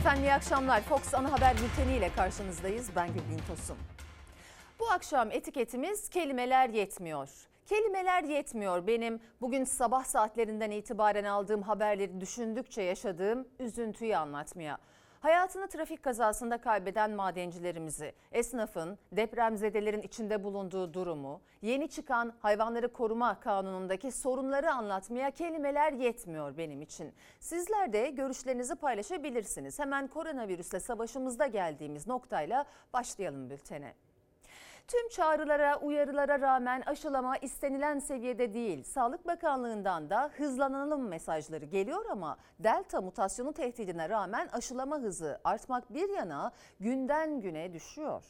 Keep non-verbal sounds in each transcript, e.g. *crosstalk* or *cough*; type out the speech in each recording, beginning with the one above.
Efendim iyi akşamlar. Fox Ana Haber Bülteni ile karşınızdayız. Ben Gülbin Tosun. Bu akşam etiketimiz kelimeler yetmiyor. Kelimeler yetmiyor benim bugün sabah saatlerinden itibaren aldığım haberleri düşündükçe yaşadığım üzüntüyü anlatmaya. Hayatını trafik kazasında kaybeden madencilerimizi, esnafın, depremzedelerin içinde bulunduğu durumu, yeni çıkan hayvanları koruma kanunundaki sorunları anlatmaya kelimeler yetmiyor benim için. Sizler de görüşlerinizi paylaşabilirsiniz. Hemen koronavirüsle savaşımızda geldiğimiz noktayla başlayalım bültene. Tüm çağrılara, uyarılara rağmen aşılama istenilen seviyede değil. Sağlık Bakanlığı'ndan da hızlanalım mesajları geliyor ama delta mutasyonu tehdidine rağmen aşılama hızı artmak bir yana günden güne düşüyor.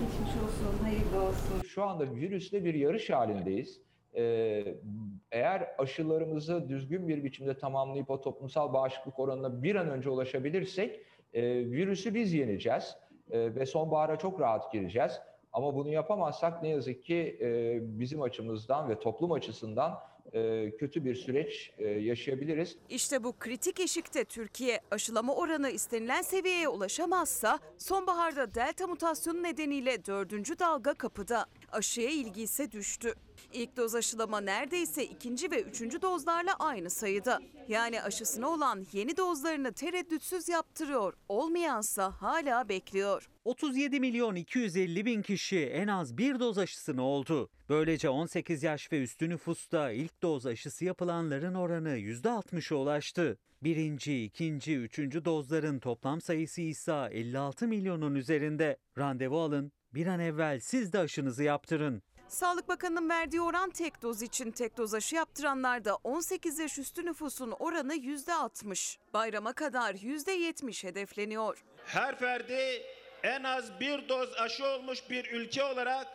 Geçmiş olsun, hayırlı olsun. Şu anda virüsle bir yarış halindeyiz. Ee, eğer aşılarımızı düzgün bir biçimde tamamlayıp o toplumsal bağışıklık oranına bir an önce ulaşabilirsek e, virüsü biz yeneceğiz e, ve sonbahara çok rahat gireceğiz. Ama bunu yapamazsak ne yazık ki e, bizim açımızdan ve toplum açısından e, kötü bir süreç e, yaşayabiliriz. İşte bu kritik eşikte Türkiye aşılama oranı istenilen seviyeye ulaşamazsa sonbaharda delta mutasyonu nedeniyle dördüncü dalga kapıda. Aşıya ilgi ise düştü. İlk doz aşılama neredeyse ikinci ve üçüncü dozlarla aynı sayıda. Yani aşısına olan yeni dozlarını tereddütsüz yaptırıyor. Olmayansa hala bekliyor. 37 milyon 250 bin kişi en az bir doz aşısını oldu. Böylece 18 yaş ve üstü nüfusta ilk doz aşısı yapılanların oranı %60'a ulaştı. Birinci, ikinci, üçüncü dozların toplam sayısı ise 56 milyonun üzerinde. Randevu alın, bir an evvel siz de aşınızı yaptırın. Sağlık Bakanı'nın verdiği oran tek doz için tek doz aşı yaptıranlarda 18 yaş üstü nüfusun oranı %60. Bayrama kadar %70 hedefleniyor. Her ferdi en az bir doz aşı olmuş bir ülke olarak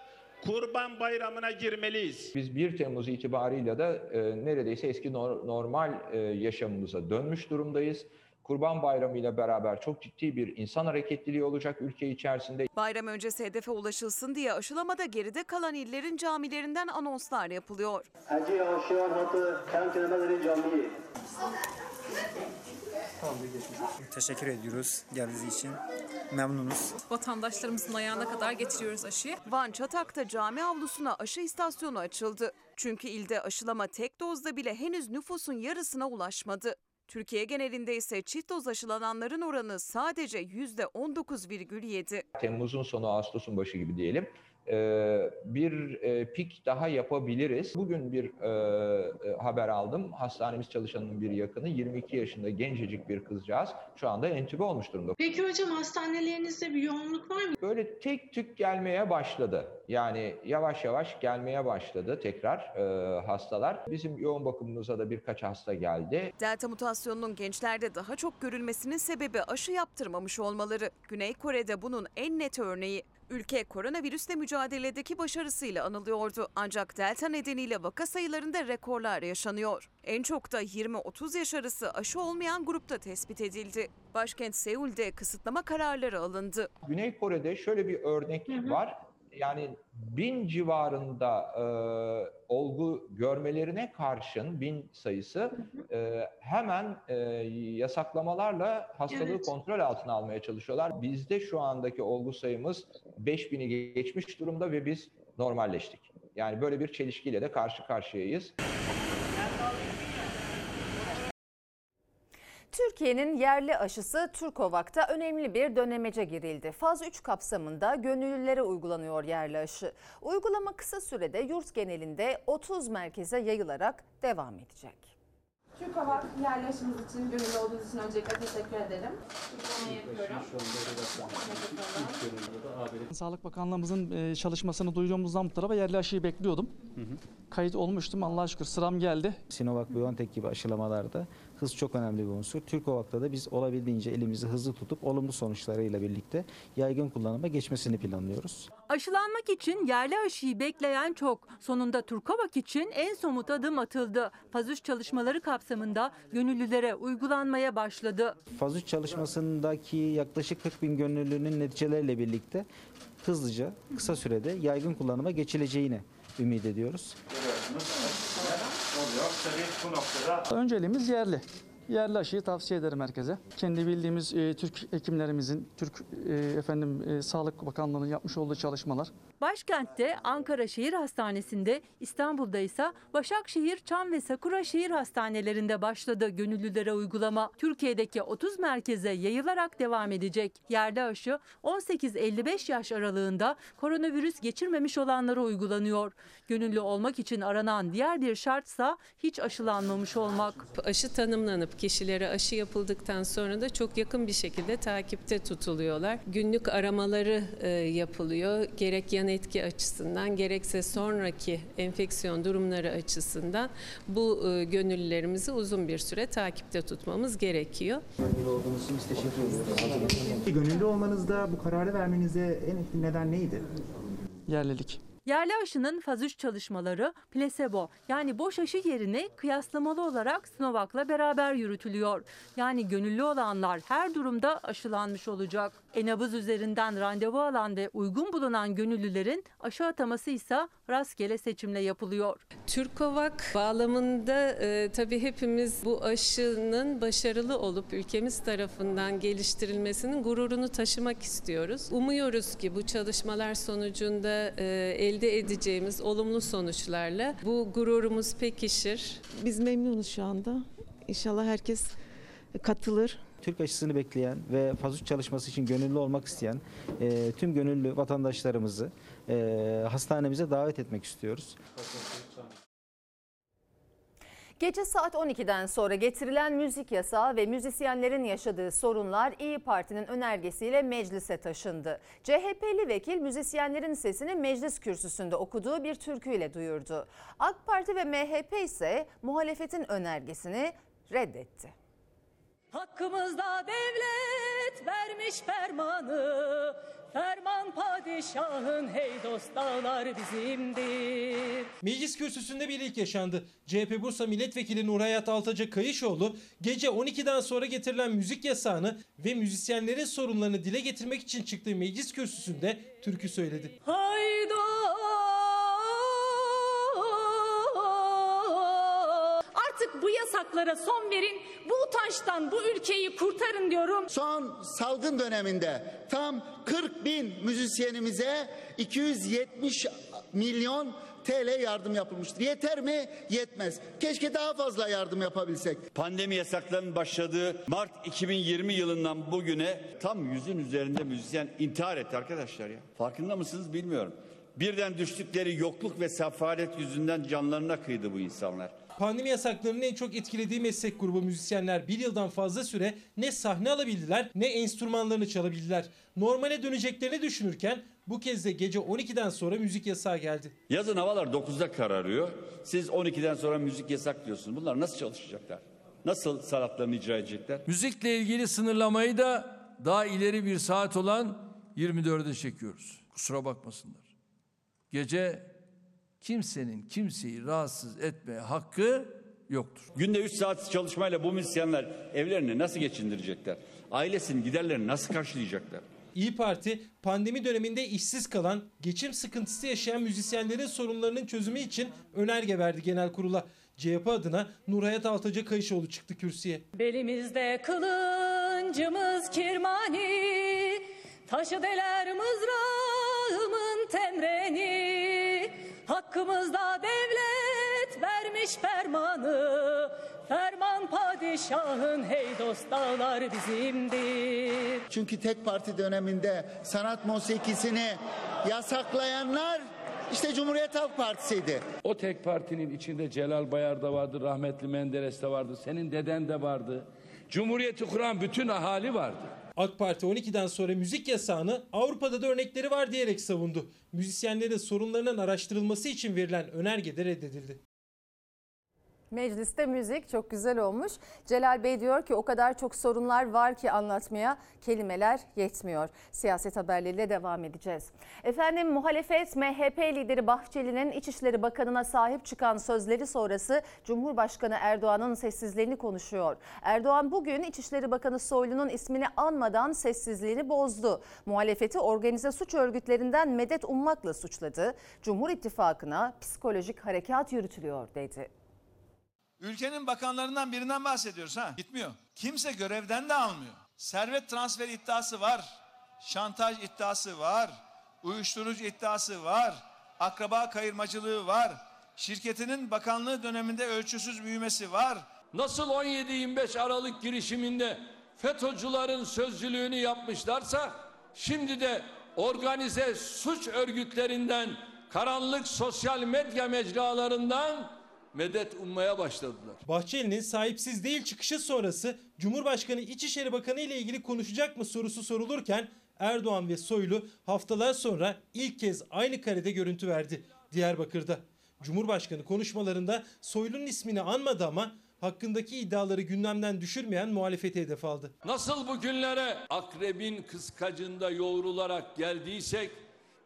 Kurban Bayramı'na girmeliyiz. Biz 1 Temmuz itibarıyla da e, neredeyse eski nor- normal e, yaşamımıza dönmüş durumdayız. Kurban Bayramı ile beraber çok ciddi bir insan hareketliliği olacak ülke içerisinde. Bayram öncesi hedefe ulaşılsın diye aşılamada geride kalan illerin camilerinden anonslar yapılıyor. Erciye Aşivan Hatı Kent Kenemeleri Camii. Teşekkür ediyoruz geldiğiniz için. Memnunuz. Vatandaşlarımızın ayağına kadar getiriyoruz aşıyı. Van Çatak'ta cami avlusuna aşı istasyonu açıldı. Çünkü ilde aşılama tek dozda bile henüz nüfusun yarısına ulaşmadı. Türkiye genelinde ise çift doz aşılananların oranı sadece %19,7. Temmuz'un sonu Ağustos'un başı gibi diyelim. E, bir e, pik daha yapabiliriz. Bugün bir e, haber aldım. Hastanemiz çalışanının bir yakını 22 yaşında gencecik bir kızcağız şu anda entübe olmuş durumda. Peki hocam hastanelerinizde bir yoğunluk var mı? Böyle tek tük gelmeye başladı. Yani yavaş yavaş gelmeye başladı tekrar e, hastalar. Bizim yoğun bakımımıza da birkaç hasta geldi. Delta mutasyonunun gençlerde daha çok görülmesinin sebebi aşı yaptırmamış olmaları. Güney Kore'de bunun en net örneği. Ülke koronavirüsle mücadeledeki başarısıyla anılıyordu. Ancak delta nedeniyle vaka sayılarında rekorlar yaşanıyor. En çok da 20-30 yaş arası aşı olmayan grupta tespit edildi. Başkent Seul'de kısıtlama kararları alındı. Güney Kore'de şöyle bir örnek var. Yani bin civarında e, olgu görmelerine karşın bin sayısı e, hemen e, yasaklamalarla hastalığı Evet. kontrol altına almaya çalışıyorlar. Bizde şu andaki olgu sayımız 5000'i geçmiş durumda ve biz normalleştik. Yani böyle bir çelişkiyle de karşı karşıyayız. Türkiye'nin yerli aşısı Türkovak'ta önemli bir dönemece girildi. Faz 3 kapsamında gönüllülere uygulanıyor yerli aşı. Uygulama kısa sürede yurt genelinde 30 merkeze yayılarak devam edecek. Türk Hava yerli aşımız için gönüllü olduğunuz için öncelikle teşekkür ederim. Uygulamayı yapıyorum. Sağlık Bakanlığımızın e, çalışmasını duyduğumuzdan bu tarafa yerli aşıyı bekliyordum. Kayıt olmuştum Allah'a şükür sıram geldi. Sinovac, BioNTech gibi aşılamalarda hız çok önemli bir unsur. Türkovak'ta da biz olabildiğince elimizi hızlı tutup olumlu sonuçlarıyla birlikte yaygın kullanıma geçmesini planlıyoruz. Aşılanmak için yerli aşıyı bekleyen çok. Sonunda Turkavak için en somut adım atıldı. Faz 3 çalışmaları kapsamında gönüllülere uygulanmaya başladı. Faz 3 çalışmasındaki yaklaşık 40 bin gönüllünün neticeleriyle birlikte hızlıca, kısa sürede yaygın kullanıma geçileceğini ümit ediyoruz. Oluyor. Tabii bu noktada Önceliğimiz yerli. Yerli aşıyı tavsiye ederim herkese. Kendi bildiğimiz e, Türk hekimlerimizin, Türk e, efendim e, Sağlık Bakanlığı'nın yapmış olduğu çalışmalar. Başkentte Ankara Şehir Hastanesi'nde, İstanbul'da ise Başakşehir, Çam ve Sakura Şehir Hastanelerinde başladı gönüllülere uygulama. Türkiye'deki 30 merkeze yayılarak devam edecek. Yerli aşı 18-55 yaş aralığında koronavirüs geçirmemiş olanlara uygulanıyor. Gönüllü olmak için aranan diğer bir şartsa hiç aşılanmamış olmak. Aşı tanımlanıp kişilere aşı yapıldıktan sonra da çok yakın bir şekilde takipte tutuluyorlar. Günlük aramaları e, yapılıyor. Gerek yan etki açısından gerekse sonraki enfeksiyon durumları açısından bu e, gönüllülerimizi uzun bir süre takipte tutmamız gerekiyor. Gönüllü olduğunuz için biz teşekkür ediyoruz. Gönüllü olmanızda bu kararı vermenize en etkili neden neydi? Yerlilik. Yerli aşının faz 3 çalışmaları plasebo yani boş aşı yerine kıyaslamalı olarak Sinovac'la beraber yürütülüyor. Yani gönüllü olanlar her durumda aşılanmış olacak. E-nabız üzerinden randevu alan ve uygun bulunan gönüllülerin aşı ataması ise rastgele seçimle yapılıyor. Türkovak bağlamında e, tabii hepimiz bu aşının başarılı olup ülkemiz tarafından geliştirilmesinin gururunu taşımak istiyoruz. Umuyoruz ki bu çalışmalar sonucunda e, elde edeceğimiz olumlu sonuçlarla bu gururumuz pekişir. Biz memnunuz şu anda. İnşallah herkes katılır. Türk aşısını bekleyen ve faz 3 çalışması için gönüllü olmak isteyen e, tüm gönüllü vatandaşlarımızı e, hastanemize davet etmek istiyoruz. Gece saat 12'den sonra getirilen müzik yasağı ve müzisyenlerin yaşadığı sorunlar İyi Parti'nin önergesiyle meclise taşındı. CHP'li vekil müzisyenlerin sesini meclis kürsüsünde okuduğu bir türküyle duyurdu. AK Parti ve MHP ise muhalefetin önergesini reddetti. Hakkımızda devlet vermiş fermanı Ferman padişahın hey dost dağlar bizimdir. Meclis kürsüsünde bir ilk yaşandı. CHP Bursa Milletvekili Nurhayat Altaca Kayışoğlu gece 12'den sonra getirilen müzik yasağını ve müzisyenlerin sorunlarını dile getirmek için çıktığı meclis kürsüsünde türkü söyledi. Haydo yasaklara son verin. Bu utançtan bu ülkeyi kurtarın diyorum. Son salgın döneminde tam 40 bin müzisyenimize 270 milyon TL yardım yapılmıştır. Yeter mi? Yetmez. Keşke daha fazla yardım yapabilsek. Pandemi yasaklarının başladığı Mart 2020 yılından bugüne tam yüzün üzerinde müzisyen intihar etti arkadaşlar ya. Farkında mısınız bilmiyorum. Birden düştükleri yokluk ve sefalet yüzünden canlarına kıydı bu insanlar. Pandemi yasaklarının en çok etkilediği meslek grubu müzisyenler bir yıldan fazla süre ne sahne alabildiler ne enstrümanlarını çalabildiler. Normale döneceklerini düşünürken bu kez de gece 12'den sonra müzik yasağı geldi. Yazın havalar 9'da kararıyor. Siz 12'den sonra müzik yasak diyorsunuz. Bunlar nasıl çalışacaklar? Nasıl sanatlarını icra edecekler? Müzikle ilgili sınırlamayı da daha ileri bir saat olan 24'e çekiyoruz. Kusura bakmasınlar. Gece kimsenin kimseyi rahatsız etmeye hakkı yoktur. Günde 3 saat çalışmayla bu müzisyenler evlerini nasıl geçindirecekler? Ailesinin giderlerini nasıl karşılayacaklar? İyi Parti pandemi döneminde işsiz kalan, geçim sıkıntısı yaşayan müzisyenlerin sorunlarının çözümü için önerge verdi genel kurula. CHP adına Nurhayat Altaca Kayışoğlu çıktı kürsüye. Belimizde kılıncımız kirmani Taşı deler mızrağımın temreni Hakkımızda devlet vermiş fermanı Ferman padişahın hey dost dağlar bizimdir Çünkü tek parti döneminde sanat musikisini yasaklayanlar işte Cumhuriyet Halk Partisi'ydi. O tek partinin içinde Celal Bayar da vardı, rahmetli Menderes de vardı, senin deden de vardı. Cumhuriyeti kuran bütün ahali vardı. AK Parti 12'den sonra müzik yasağını Avrupa'da da örnekleri var diyerek savundu. Müzisyenlerin sorunlarının araştırılması için verilen önerge de reddedildi. Mecliste müzik çok güzel olmuş. Celal Bey diyor ki o kadar çok sorunlar var ki anlatmaya kelimeler yetmiyor. Siyaset haberleriyle devam edeceğiz. Efendim muhalefet MHP lideri Bahçeli'nin İçişleri Bakanı'na sahip çıkan sözleri sonrası Cumhurbaşkanı Erdoğan'ın sessizliğini konuşuyor. Erdoğan bugün İçişleri Bakanı Soylu'nun ismini anmadan sessizliğini bozdu. Muhalefeti organize suç örgütlerinden medet ummakla suçladı. Cumhur İttifakı'na psikolojik harekat yürütülüyor dedi. Ülkenin bakanlarından birinden bahsediyoruz ha. Gitmiyor. Kimse görevden de almıyor. Servet transferi iddiası var. Şantaj iddiası var. Uyuşturucu iddiası var. Akraba kayırmacılığı var. Şirketinin bakanlığı döneminde ölçüsüz büyümesi var. Nasıl 17-25 Aralık girişiminde FETÖ'cülerin sözcülüğünü yapmışlarsa şimdi de organize suç örgütlerinden karanlık sosyal medya mecralarından medet ummaya başladılar. Bahçeli'nin sahipsiz değil çıkışı sonrası Cumhurbaşkanı İçişleri Bakanı ile ilgili konuşacak mı sorusu sorulurken Erdoğan ve Soylu haftalar sonra ilk kez aynı karede görüntü verdi Diyarbakır'da. Cumhurbaşkanı konuşmalarında Soylu'nun ismini anmadı ama hakkındaki iddiaları gündemden düşürmeyen muhalefeti hedef aldı. Nasıl bu günlere akrebin kıskacında yoğrularak geldiysek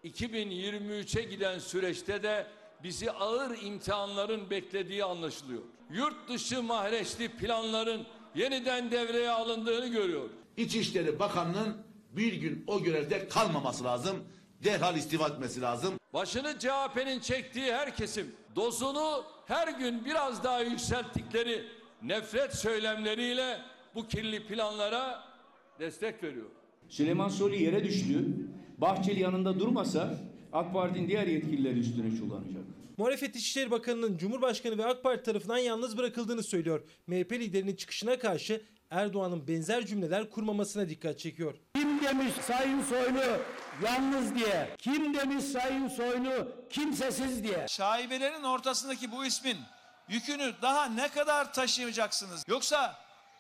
2023'e giden süreçte de bizi ağır imtihanların beklediği anlaşılıyor. Yurt dışı mahreçli planların yeniden devreye alındığını görüyoruz. İçişleri Bakanı'nın bir gün o görevde kalmaması lazım. Derhal istifa etmesi lazım. Başını CHP'nin çektiği her kesim dozunu her gün biraz daha yükselttikleri nefret söylemleriyle bu kirli planlara destek veriyor. Süleyman Soylu yere düştü. Bahçeli yanında durmasa AK Parti'nin diğer yetkilileri üstüne çullanacak. Muhalefet İçişleri Bakanı'nın Cumhurbaşkanı ve AK Parti tarafından yalnız bırakıldığını söylüyor. MHP liderinin çıkışına karşı Erdoğan'ın benzer cümleler kurmamasına dikkat çekiyor. Kim demiş Sayın Soylu yalnız diye? Kim demiş Sayın Soylu kimsesiz diye? Şaibelerin ortasındaki bu ismin yükünü daha ne kadar taşıyacaksınız? Yoksa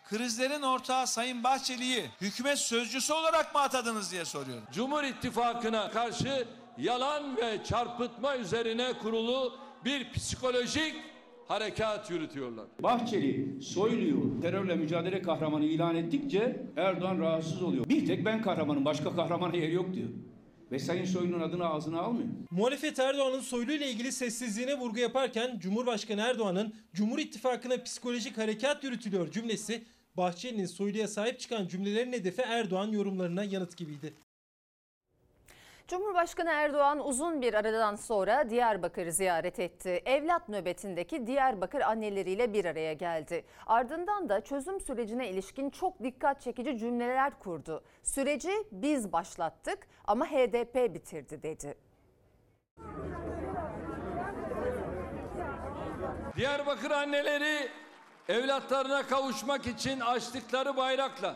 krizlerin ortağı Sayın Bahçeli'yi hükümet sözcüsü olarak mı atadınız diye soruyorum. Cumhur İttifakı'na karşı yalan ve çarpıtma üzerine kurulu bir psikolojik harekat yürütüyorlar. Bahçeli Soylu'yu terörle mücadele kahramanı ilan ettikçe Erdoğan rahatsız oluyor. Bir tek ben kahramanım başka kahramana yer yok diyor. Ve Sayın Soylu'nun adını ağzına almıyor. Muhalefet Erdoğan'ın Soylu ile ilgili sessizliğine vurgu yaparken Cumhurbaşkanı Erdoğan'ın Cumhur İttifakı'na psikolojik harekat yürütülüyor cümlesi Bahçeli'nin Soylu'ya sahip çıkan cümlelerin hedefi Erdoğan yorumlarına yanıt gibiydi. Cumhurbaşkanı Erdoğan uzun bir aradan sonra Diyarbakır'ı ziyaret etti. Evlat nöbetindeki Diyarbakır anneleriyle bir araya geldi. Ardından da çözüm sürecine ilişkin çok dikkat çekici cümleler kurdu. Süreci biz başlattık ama HDP bitirdi dedi. Diyarbakır anneleri evlatlarına kavuşmak için açtıkları bayrakla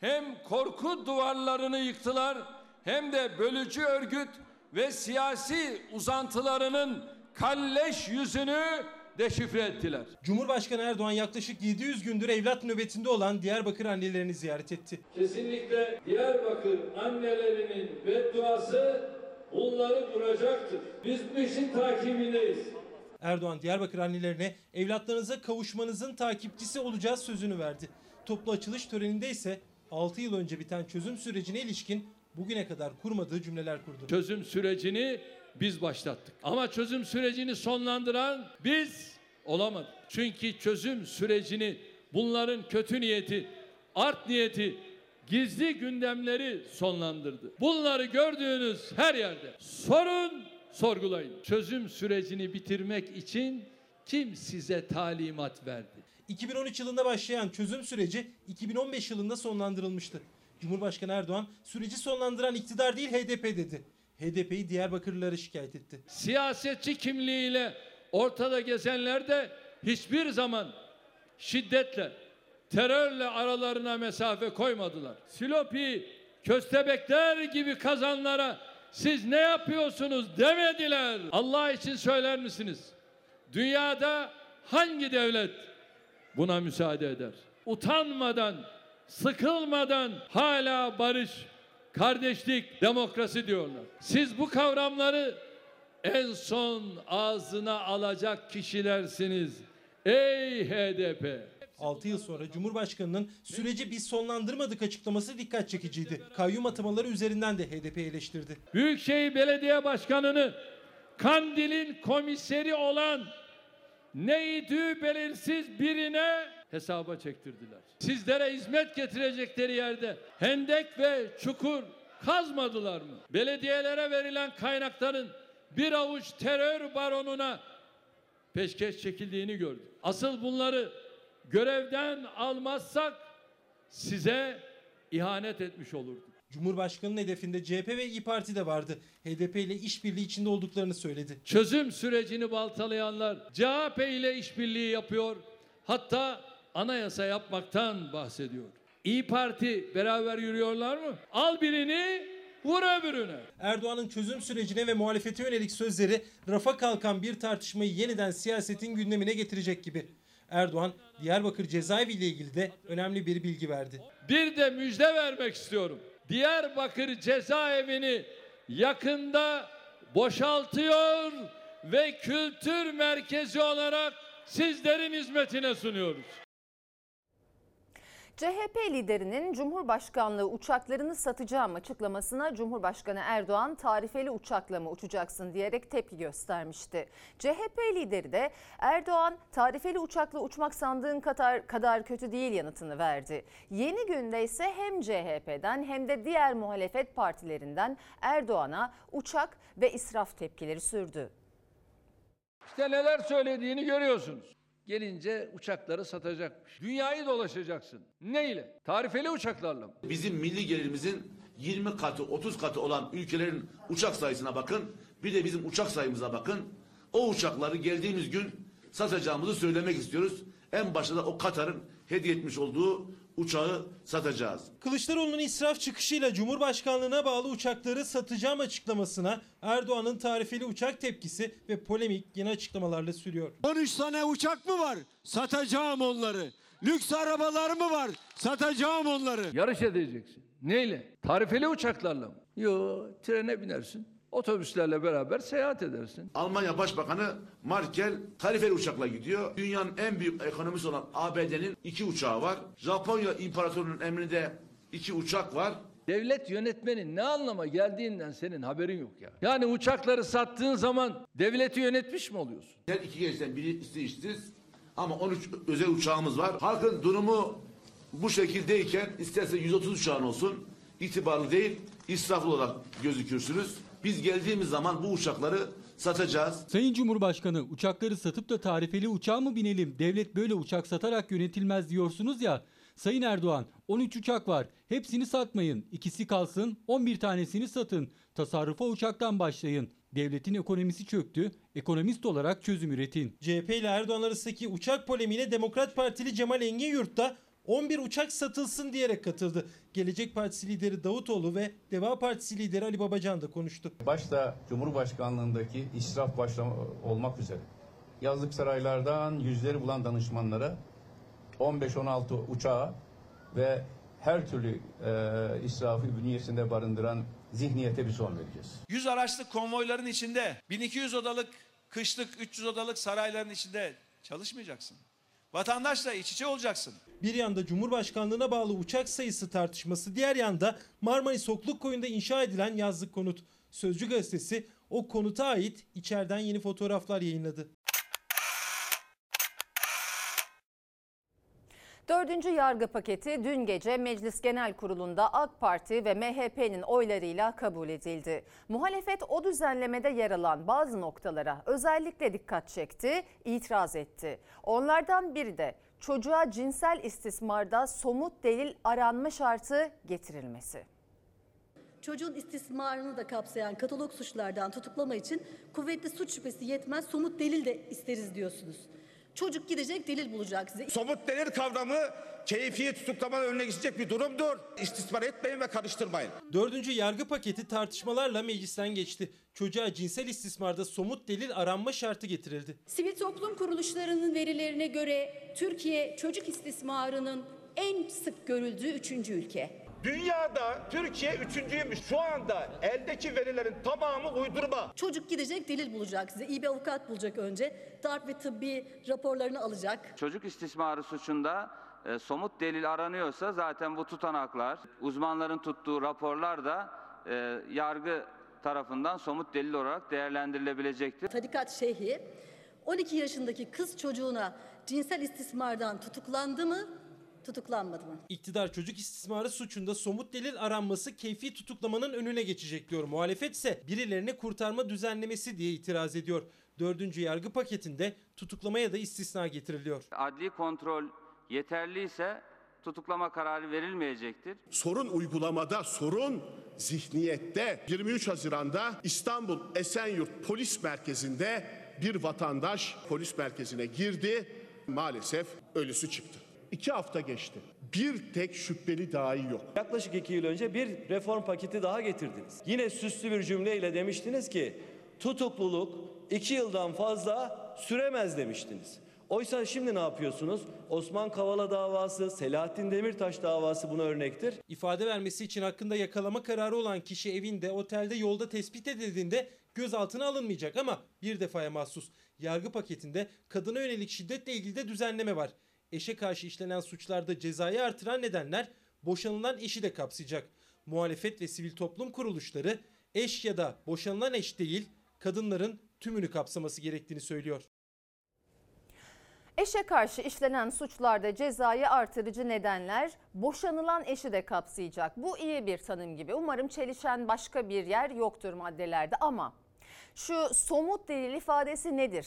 hem korku duvarlarını yıktılar hem de bölücü örgüt ve siyasi uzantılarının kalleş yüzünü deşifre ettiler. Cumhurbaşkanı Erdoğan yaklaşık 700 gündür evlat nöbetinde olan Diyarbakır annelerini ziyaret etti. Kesinlikle Diyarbakır annelerinin bedduası bunları vuracaktır. Biz bu işin takibindeyiz. Erdoğan Diyarbakır annelerine evlatlarınıza kavuşmanızın takipçisi olacağız sözünü verdi. Toplu açılış töreninde ise 6 yıl önce biten çözüm sürecine ilişkin bugüne kadar kurmadığı cümleler kurdu. Çözüm sürecini biz başlattık. Ama çözüm sürecini sonlandıran biz olamadık. Çünkü çözüm sürecini bunların kötü niyeti, art niyeti, gizli gündemleri sonlandırdı. Bunları gördüğünüz her yerde sorun, sorgulayın. Çözüm sürecini bitirmek için kim size talimat verdi? 2013 yılında başlayan çözüm süreci 2015 yılında sonlandırılmıştı. Cumhurbaşkanı Erdoğan süreci sonlandıran iktidar değil HDP dedi. HDP'yi Diyarbakırlıları şikayet etti. Siyasetçi kimliğiyle ortada gezenler de hiçbir zaman şiddetle, terörle aralarına mesafe koymadılar. Silopi, köstebekler gibi kazanlara siz ne yapıyorsunuz demediler. Allah için söyler misiniz? Dünyada hangi devlet buna müsaade eder? Utanmadan, sıkılmadan hala barış, kardeşlik, demokrasi diyorlar. Siz bu kavramları en son ağzına alacak kişilersiniz. Ey HDP! 6 yıl sonra Cumhurbaşkanı'nın süreci biz sonlandırmadık açıklaması dikkat çekiciydi. Kayyum atamaları üzerinden de HDP eleştirdi. Büyükşehir Belediye Başkanı'nı Kandil'in komiseri olan neydi belirsiz birine hesaba çektirdiler. Sizlere hizmet getirecekleri yerde hendek ve çukur kazmadılar mı? Belediyelere verilen kaynakların bir avuç terör baronuna peşkeş çekildiğini gördük. Asıl bunları görevden almazsak size ihanet etmiş olurduk. Cumhurbaşkanının hedefinde CHP ve İyi Parti de vardı. HDP ile işbirliği içinde olduklarını söyledi. Çözüm sürecini baltalayanlar CHP ile işbirliği yapıyor. Hatta anayasa yapmaktan bahsediyor. İyi Parti beraber yürüyorlar mı? Al birini vur öbürüne. Erdoğan'ın çözüm sürecine ve muhalefete yönelik sözleri rafa kalkan bir tartışmayı yeniden siyasetin gündemine getirecek gibi. Erdoğan, Diyarbakır cezaevi ile ilgili de önemli bir bilgi verdi. Bir de müjde vermek istiyorum. Diyarbakır cezaevini yakında boşaltıyor ve kültür merkezi olarak sizlerin hizmetine sunuyoruz. CHP liderinin Cumhurbaşkanlığı uçaklarını satacağım açıklamasına Cumhurbaşkanı Erdoğan tarifeli uçakla mı uçacaksın diyerek tepki göstermişti. CHP lideri de Erdoğan tarifeli uçakla uçmak sandığın kadar, kadar kötü değil yanıtını verdi. Yeni günde ise hem CHP'den hem de diğer muhalefet partilerinden Erdoğan'a uçak ve israf tepkileri sürdü. İşte neler söylediğini görüyorsunuz. Gelince uçakları satacakmış. Dünyayı dolaşacaksın. Neyle? Tarifeli uçaklarla? Bizim milli gelirimizin 20 katı 30 katı olan ülkelerin uçak sayısına bakın. Bir de bizim uçak sayımıza bakın. O uçakları geldiğimiz gün satacağımızı söylemek istiyoruz. En başta da o Katar'ın hediye etmiş olduğu uçağı satacağız. Kılıçdaroğlu'nun israf çıkışıyla Cumhurbaşkanlığına bağlı uçakları satacağım açıklamasına Erdoğan'ın tarifeli uçak tepkisi ve polemik yeni açıklamalarla sürüyor. 13 tane uçak mı var? Satacağım onları. Lüks arabalar mı var? Satacağım onları. Yarış edeceksin. Neyle? Tarifeli uçaklarla mı? Yo, trene binersin. Otobüslerle beraber seyahat edersin. Almanya Başbakanı Merkel tarifeli uçakla gidiyor. Dünyanın en büyük ekonomisi olan ABD'nin iki uçağı var. Japonya İmparatorluğu'nun emrinde iki uçak var. Devlet yönetmenin ne anlama geldiğinden senin haberin yok ya. Yani uçakları sattığın zaman devleti yönetmiş mi oluyorsun? Her iki gençten biri işsiz ama 13 özel uçağımız var. Halkın durumu bu şekildeyken isterse 130 uçağın olsun itibarlı değil israflı olarak gözükürsünüz. Biz geldiğimiz zaman bu uçakları satacağız. Sayın Cumhurbaşkanı uçakları satıp da tarifeli uçağa mı binelim? Devlet böyle uçak satarak yönetilmez diyorsunuz ya. Sayın Erdoğan 13 uçak var. Hepsini satmayın. İkisi kalsın 11 tanesini satın. Tasarrufa uçaktan başlayın. Devletin ekonomisi çöktü. Ekonomist olarak çözüm üretin. CHP ile Erdoğan arasındaki uçak polemiğine Demokrat Partili Cemal Engin Yurt da 11 uçak satılsın diyerek katıldı. Gelecek Partisi lideri Davutoğlu ve Deva Partisi lideri Ali Babacan da konuştu. Başta Cumhurbaşkanlığındaki israf başta olmak üzere yazlık saraylardan yüzleri bulan danışmanlara 15-16 uçağı ve her türlü e, israfı bünyesinde barındıran zihniyete bir son vereceğiz. 100 araçlı konvoyların içinde 1200 odalık kışlık 300 odalık sarayların içinde çalışmayacaksın. Vatandaşla iç içe olacaksın. Bir yanda Cumhurbaşkanlığına bağlı uçak sayısı tartışması, diğer yanda Marmaris Okluk Koyu'nda inşa edilen yazlık konut. Sözcü gazetesi o konuta ait içeriden yeni fotoğraflar yayınladı. Dördüncü yargı paketi dün gece Meclis Genel Kurulu'nda AK Parti ve MHP'nin oylarıyla kabul edildi. Muhalefet o düzenlemede yer alan bazı noktalara özellikle dikkat çekti, itiraz etti. Onlardan biri de çocuğa cinsel istismarda somut delil aranma şartı getirilmesi. Çocuğun istismarını da kapsayan katalog suçlardan tutuklama için kuvvetli suç şüphesi yetmez somut delil de isteriz diyorsunuz. Çocuk gidecek delil bulacak size. Somut delil kavramı keyfi tutuklamanın önüne geçecek bir durumdur. İstismar etmeyin ve karıştırmayın. Dördüncü yargı paketi tartışmalarla meclisten geçti. Çocuğa cinsel istismarda somut delil aranma şartı getirildi. Sivil toplum kuruluşlarının verilerine göre Türkiye çocuk istismarının en sık görüldüğü üçüncü ülke. Dünyada Türkiye üçüncüymüş. Şu anda eldeki verilerin tamamı uydurma. Çocuk gidecek delil bulacak size. İyi bir avukat bulacak önce. Darp ve tıbbi raporlarını alacak. Çocuk istismarı suçunda e, somut delil aranıyorsa zaten bu tutanaklar, uzmanların tuttuğu raporlar da e, yargı tarafından somut delil olarak değerlendirilebilecektir. Tarikat şeyhi 12 yaşındaki kız çocuğuna cinsel istismardan tutuklandı mı? Tutuklanmadı mı? İktidar çocuk istismarı suçunda somut delil aranması keyfi tutuklamanın önüne geçecek diyor. Muhalefet ise birilerini kurtarma düzenlemesi diye itiraz ediyor. Dördüncü yargı paketinde tutuklamaya da istisna getiriliyor. Adli kontrol yeterliyse tutuklama kararı verilmeyecektir. Sorun uygulamada, sorun zihniyette. 23 Haziran'da İstanbul Esenyurt Polis Merkezi'nde bir vatandaş polis merkezine girdi. Maalesef ölüsü çıktı. İki hafta geçti. Bir tek şüpheli dahi yok. Yaklaşık iki yıl önce bir reform paketi daha getirdiniz. Yine süslü bir cümleyle demiştiniz ki tutukluluk iki yıldan fazla süremez demiştiniz. Oysa şimdi ne yapıyorsunuz? Osman Kavala davası, Selahattin Demirtaş davası buna örnektir. İfade vermesi için hakkında yakalama kararı olan kişi evinde, otelde, yolda tespit edildiğinde gözaltına alınmayacak ama bir defaya mahsus. Yargı paketinde kadına yönelik şiddetle ilgili de düzenleme var. Eşe karşı işlenen suçlarda cezayı artıran nedenler boşanılan eşi de kapsayacak. Muhalefet ve sivil toplum kuruluşları eş ya da boşanılan eş değil, kadınların tümünü kapsaması gerektiğini söylüyor. Eşe karşı işlenen suçlarda cezayı artırıcı nedenler boşanılan eşi de kapsayacak. Bu iyi bir tanım gibi. Umarım çelişen başka bir yer yoktur maddelerde ama şu somut delil ifadesi nedir?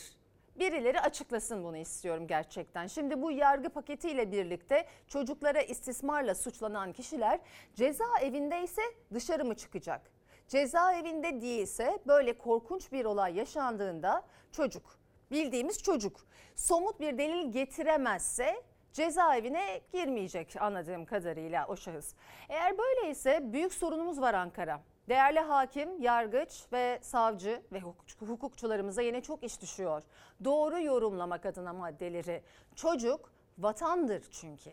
Birileri açıklasın bunu istiyorum gerçekten. Şimdi bu yargı paketiyle birlikte çocuklara istismarla suçlanan kişiler cezaevinde ise dışarı mı çıkacak? Cezaevinde değilse böyle korkunç bir olay yaşandığında çocuk bildiğimiz çocuk somut bir delil getiremezse cezaevine girmeyecek anladığım kadarıyla o şahıs. Eğer böyleyse büyük sorunumuz var Ankara. Değerli hakim, yargıç ve savcı ve hukuk- hukukçularımıza yine çok iş düşüyor. Doğru yorumlamak adına maddeleri. Çocuk vatandır çünkü.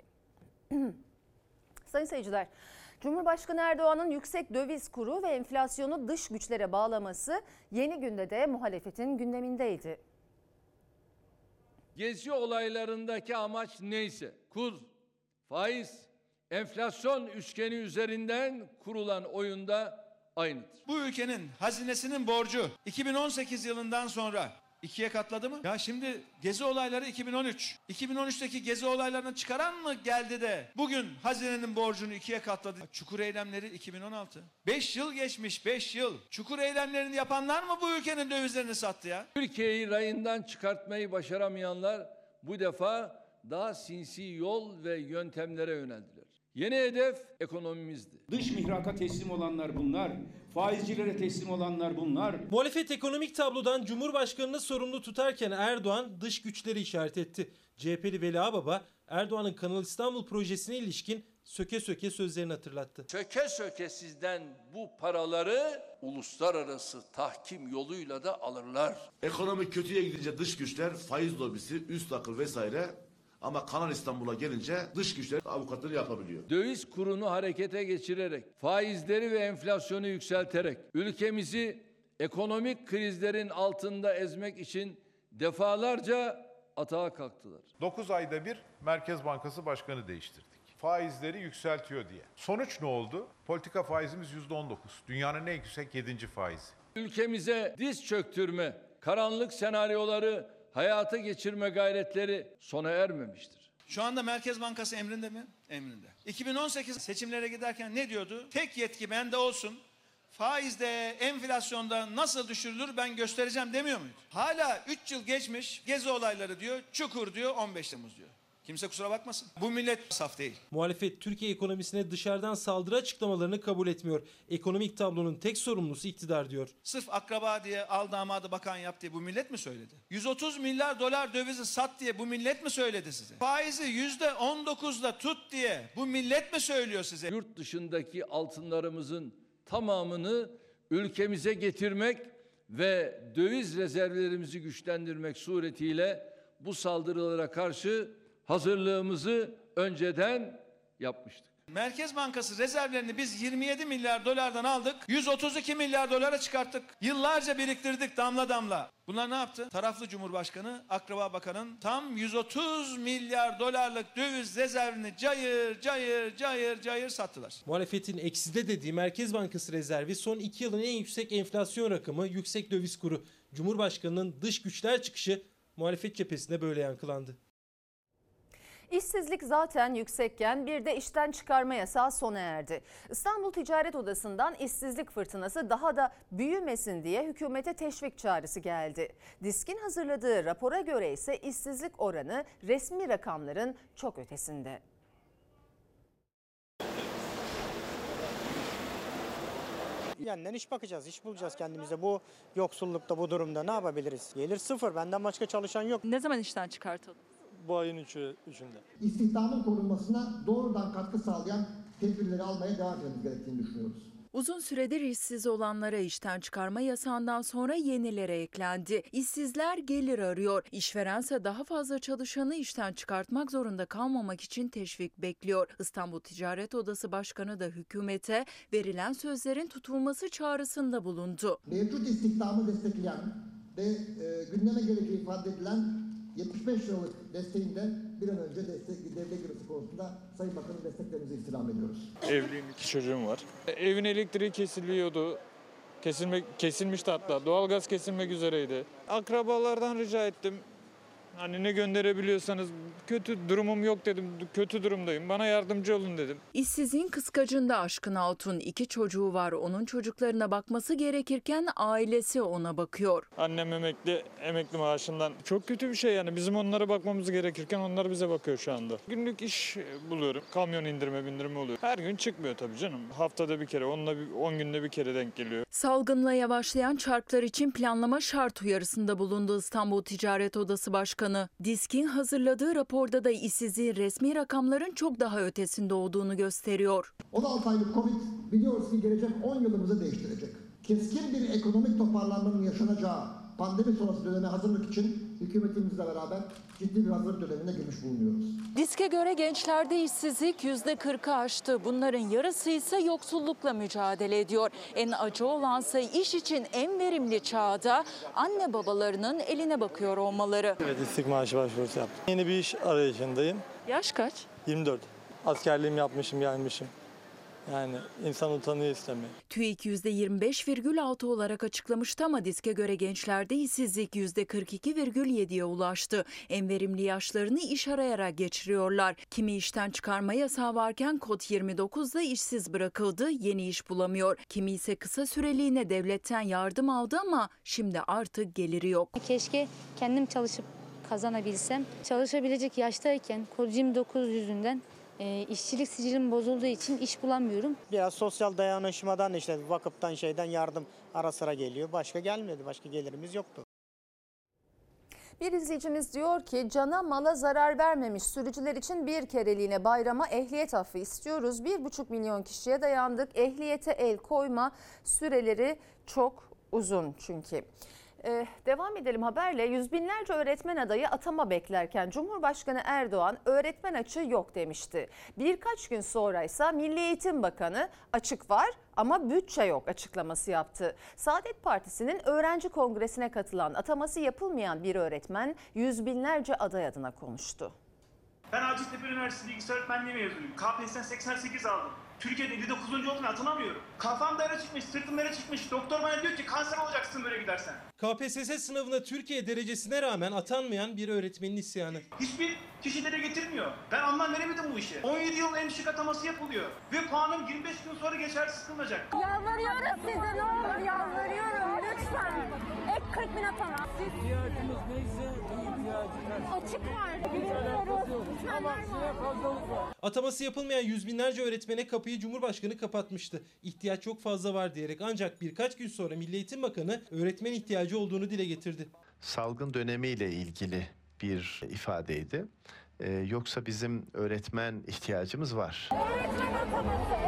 *clears throat* Sayın seyirciler, Cumhurbaşkanı Erdoğan'ın yüksek döviz kuru ve enflasyonu dış güçlere bağlaması yeni günde de muhalefetin gündemindeydi. Gezi olaylarındaki amaç neyse kur, faiz, enflasyon üçgeni üzerinden kurulan oyunda aynıdır. Bu ülkenin hazinesinin borcu 2018 yılından sonra ikiye katladı mı? Ya şimdi gezi olayları 2013. 2013'teki gezi olaylarını çıkaran mı geldi de bugün hazinenin borcunu ikiye katladı? Çukur eylemleri 2016. 5 yıl geçmiş 5 yıl. Çukur eylemlerini yapanlar mı bu ülkenin dövizlerini sattı ya? Türkiye'yi rayından çıkartmayı başaramayanlar bu defa daha sinsi yol ve yöntemlere yöneldiler. Yeni hedef ekonomimizdi. Dış mihraka teslim olanlar bunlar. Faizcilere teslim olanlar bunlar. Muhalefet ekonomik tablodan Cumhurbaşkanı'nı sorumlu tutarken Erdoğan dış güçleri işaret etti. CHP'li Veli Ağbaba Erdoğan'ın Kanal İstanbul projesine ilişkin söke söke sözlerini hatırlattı. Söke söke sizden bu paraları uluslararası tahkim yoluyla da alırlar. Ekonomi kötüye gidince dış güçler, faiz lobisi, üst akıl vesaire ama Kanal İstanbul'a gelince dış güçler avukatları yapabiliyor. Döviz kurunu harekete geçirerek, faizleri ve enflasyonu yükselterek ülkemizi ekonomik krizlerin altında ezmek için defalarca atağa kalktılar. 9 ayda bir Merkez Bankası Başkanı değiştirdik. Faizleri yükseltiyor diye. Sonuç ne oldu? Politika faizimiz %19. Dünyanın en yüksek 7. faizi. Ülkemize diz çöktürme, karanlık senaryoları hayata geçirme gayretleri sona ermemiştir. Şu anda Merkez Bankası emrinde mi? Emrinde. 2018 seçimlere giderken ne diyordu? Tek yetki bende olsun. Faizde, enflasyonda nasıl düşürülür ben göstereceğim demiyor muydu? Hala 3 yıl geçmiş gezi olayları diyor, çukur diyor, 15 Temmuz diyor. Kimse kusura bakmasın. Bu millet saf değil. Muhalefet Türkiye ekonomisine dışarıdan saldırı açıklamalarını kabul etmiyor. Ekonomik tablonun tek sorumlusu iktidar diyor. Sırf akraba diye al damadı bakan yap diye bu millet mi söyledi? 130 milyar dolar dövizi sat diye bu millet mi söyledi size? Faizi yüzde 19'da tut diye bu millet mi söylüyor size? Yurt dışındaki altınlarımızın tamamını ülkemize getirmek ve döviz rezervlerimizi güçlendirmek suretiyle bu saldırılara karşı hazırlığımızı önceden yapmıştık. Merkez Bankası rezervlerini biz 27 milyar dolardan aldık. 132 milyar dolara çıkarttık. Yıllarca biriktirdik damla damla. Bunlar ne yaptı? Taraflı Cumhurbaşkanı, Akraba Bakan'ın tam 130 milyar dolarlık döviz rezervini cayır cayır cayır cayır sattılar. Muhalefetin ekside dediği Merkez Bankası rezervi son 2 yılın en yüksek enflasyon rakamı, yüksek döviz kuru. Cumhurbaşkanının dış güçler çıkışı muhalefet cephesinde böyle yankılandı. İşsizlik zaten yüksekken bir de işten çıkarma yasağı sona erdi. İstanbul Ticaret Odası'ndan işsizlik fırtınası daha da büyümesin diye hükümete teşvik çağrısı geldi. Disk'in hazırladığı rapora göre ise işsizlik oranı resmi rakamların çok ötesinde. Yeniden iş bakacağız, iş bulacağız kendimize. Bu yoksullukta, bu durumda ne yapabiliriz? Gelir sıfır, benden başka çalışan yok. Ne zaman işten çıkartalım? Bu ayın üçü, üçünde. istihdamın korunmasına doğrudan katkı sağlayan tedbirleri almaya devam etmemiz gerektiğini düşünüyoruz. Uzun süredir işsiz olanlara işten çıkarma yasağından sonra yenilere eklendi. İşsizler gelir arıyor. İşverense daha fazla çalışanı işten çıkartmak zorunda kalmamak için teşvik bekliyor. İstanbul Ticaret Odası Başkanı da hükümete verilen sözlerin tutulması çağrısında bulundu. Mevcut istihdamı destekleyen ve e, gündeme gerekli ifade edilen 75 liralık desteğinde bir an önce destek, devlet girmesi konusunda Sayın Bakan'ın desteklerinizi istirham ediyoruz. Evliyim, iki çocuğum var. Evin elektriği kesiliyordu. Kesilmek, kesilmişti hatta. Doğalgaz kesilmek üzereydi. Akrabalardan rica ettim. Hani ne gönderebiliyorsanız kötü durumum yok dedim. Kötü durumdayım. Bana yardımcı olun dedim. İşsizin kıskacında Aşkın Altun iki çocuğu var. Onun çocuklarına bakması gerekirken ailesi ona bakıyor. Annem emekli, emekli maaşından. Çok kötü bir şey yani. Bizim onlara bakmamız gerekirken onlar bize bakıyor şu anda. Günlük iş buluyorum. Kamyon indirme bindirme oluyor. Her gün çıkmıyor tabii canım. Haftada bir kere, onunla 10 günde bir kere denk geliyor. Salgınla yavaşlayan çarklar için planlama şart uyarısında bulundu İstanbul Ticaret Odası Başkanı. Disk'in hazırladığı raporda da işsizliğin resmi rakamların çok daha ötesinde olduğunu gösteriyor. 16 aylık Covid biliyoruz ki gelecek 10 yılımızı değiştirecek. Keskin bir ekonomik toparlanmanın yaşanacağı pandemi sonrası döneme hazırlık için hükümetimizle beraber ciddi bir hazırlık dönemine girmiş bulunuyoruz. Diske göre gençlerde işsizlik %40'ı aştı. Bunların yarısı ise yoksullukla mücadele ediyor. En acı olansa iş için en verimli çağda anne babalarının eline bakıyor olmaları. Evet, istik maaşı başvurusu yaptım. Yeni bir iş arayışındayım. Yaş kaç? 24. Askerliğimi yapmışım, gelmişim. Yani insan utanıyor istemiyor. TÜİK %25,6 olarak açıklamıştı ama diske göre gençlerde işsizlik %42,7'ye ulaştı. En verimli yaşlarını iş arayarak geçiriyorlar. Kimi işten çıkarma yasağı varken kod 29'da işsiz bırakıldı, yeni iş bulamıyor. Kimi ise kısa süreliğine devletten yardım aldı ama şimdi artık geliri yok. Keşke kendim çalışıp kazanabilsem. Çalışabilecek yaştayken kod 29 yüzünden e, işçilik sicilim bozulduğu için iş bulamıyorum. Biraz sosyal dayanışmadan işte vakıftan şeyden yardım ara sıra geliyor. Başka gelmedi, başka gelirimiz yoktu. Bir izleyicimiz diyor ki cana mala zarar vermemiş sürücüler için bir kereliğine bayrama ehliyet affı istiyoruz. Bir buçuk milyon kişiye dayandık. Ehliyete el koyma süreleri çok uzun çünkü. Ee, devam edelim haberle. Yüz binlerce öğretmen adayı atama beklerken Cumhurbaşkanı Erdoğan öğretmen açığı yok demişti. Birkaç gün sonra ise Milli Eğitim Bakanı açık var ama bütçe yok açıklaması yaptı. Saadet Partisi'nin öğrenci kongresine katılan ataması yapılmayan bir öğretmen yüz binlerce aday adına konuştu. Ben Hacettepe Üniversitesi Bilgisayar Öğretmenliği mezunuyum. KPSS'den 88 aldım. Türkiye'de 59. oldum atanamıyorum. Kafam dara çıkmış, sırtım dara çıkmış. Doktor bana diyor ki kanser olacaksın böyle gidersen. KPSS sınavına Türkiye derecesine rağmen atanmayan bir öğretmenin isyanı. Hiçbir kişi dere getirmiyor. Ben anlam veremedim bu işe. 17 yıl en düşük ataması yapılıyor. Ve puanım 25 gün sonra geçersiz kılınacak. Yalvarıyorum size ne olur yalvarıyorum lütfen. Ek 40 bin atama. İhtiyacımız neyse. Açık var. Bilmiyoruz. Ataması yapılmayan yüz binlerce öğretmene kapıyı Cumhurbaşkanı kapatmıştı. İhtiyaç çok fazla var diyerek ancak birkaç gün sonra Milli Eğitim Bakanı öğretmen ihtiyacı olduğunu dile getirdi. salgın dönemiyle ilgili bir ifadeydi. Ee, yoksa bizim öğretmen ihtiyacımız var. Öğretmen ataması.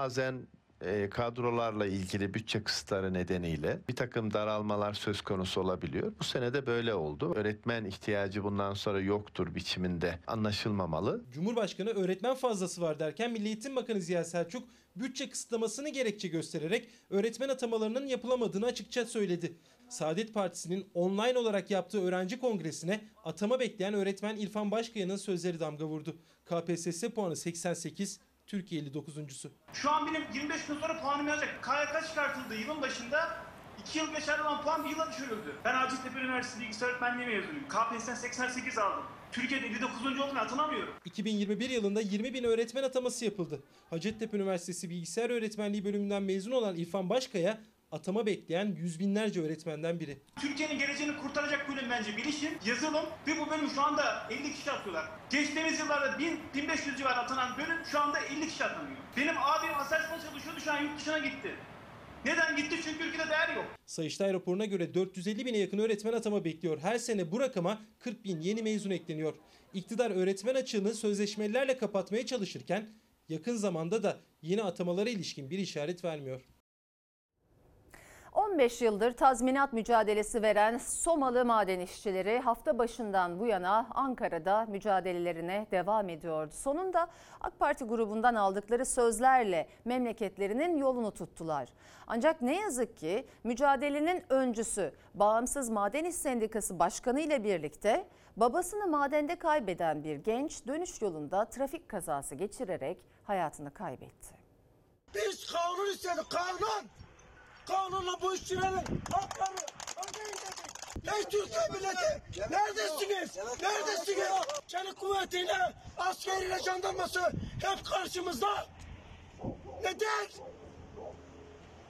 Bazen e, kadrolarla ilgili bütçe kısıtları nedeniyle bir takım daralmalar söz konusu olabiliyor. Bu sene de böyle oldu. Öğretmen ihtiyacı bundan sonra yoktur biçiminde anlaşılmamalı. Cumhurbaşkanı öğretmen fazlası var derken Milli Eğitim Bakanı Ziya Selçuk bütçe kısıtlamasını gerekçe göstererek öğretmen atamalarının yapılamadığını açıkça söyledi. Saadet Partisi'nin online olarak yaptığı öğrenci kongresine atama bekleyen öğretmen İrfan Başkaya'nın sözleri damga vurdu. KPSS puanı 88, Türkiye 59.sü. Şu an benim 25 gün sonra puanım yazacak. KYK çıkartıldı yılın başında. 2 yıl geçerli olan puan bir yıla düşürüldü. Ben Hacettepe Üniversitesi Bilgisayar Öğretmenliği mezunuyum. KPSS'den 88 aldım. Türkiye'de 59. oldum atanamıyorum. 2021 yılında 20 bin öğretmen ataması yapıldı. Hacettepe Üniversitesi Bilgisayar Öğretmenliği bölümünden mezun olan İrfan Başkaya atama bekleyen yüz binlerce öğretmenden biri. Türkiye'nin geleceğini kurtaracak bölüm bence bilişim, yazılım ve bu bölüm şu anda 50 kişi atıyorlar. Geçtiğimiz yıllarda 1000, 1500 civarı atanan bölüm şu anda 50 kişi atanıyor. Benim abim Aselsan'da çalışıyordu şu an yurt dışına gitti. Neden gitti? Çünkü ülkede değer yok. Sayıştay raporuna göre 450 bine yakın öğretmen atama bekliyor. Her sene bu rakama 40 bin yeni mezun ekleniyor. İktidar öğretmen açığını sözleşmelilerle kapatmaya çalışırken yakın zamanda da yeni atamalara ilişkin bir işaret vermiyor. 15 yıldır tazminat mücadelesi veren Somalı maden işçileri hafta başından bu yana Ankara'da mücadelelerine devam ediyordu. Sonunda AK Parti grubundan aldıkları sözlerle memleketlerinin yolunu tuttular. Ancak ne yazık ki mücadelenin öncüsü Bağımsız Maden İş Sendikası Başkanı ile birlikte babasını madende kaybeden bir genç dönüş yolunda trafik kazası geçirerek hayatını kaybetti. Biz kanun istedik kanun. Kanunla bu işçilerin hakları ödeyin dedik. Ey Türkiye milleti neredesiniz? Neredesiniz? Çelik kuvvetiyle, askeriyle, jandarması hep karşımızda. Neden?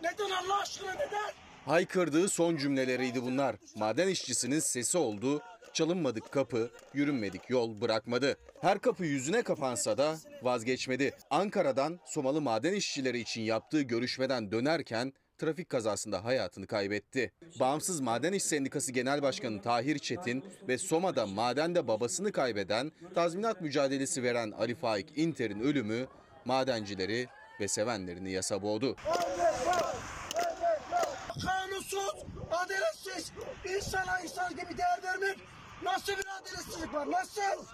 Neden Allah aşkına neden? Haykırdığı son cümleleriydi bunlar. Maden işçisinin sesi oldu. Çalınmadık kapı, yürünmedik yol bırakmadı. Her kapı yüzüne kapansa da vazgeçmedi. Ankara'dan Somalı maden işçileri için yaptığı görüşmeden dönerken trafik kazasında hayatını kaybetti. Bağımsız Maden İş Sendikası Genel Başkanı Tahir Çetin ve Soma'da madende babasını kaybeden, tazminat mücadelesi veren Ali Faik İnter'in ölümü madencileri ve sevenlerini yasa boğdu. Kanunsuz, adaletsiz, insana insan gibi değer vermek nasıl bir adaletsizlik var? Nasıl?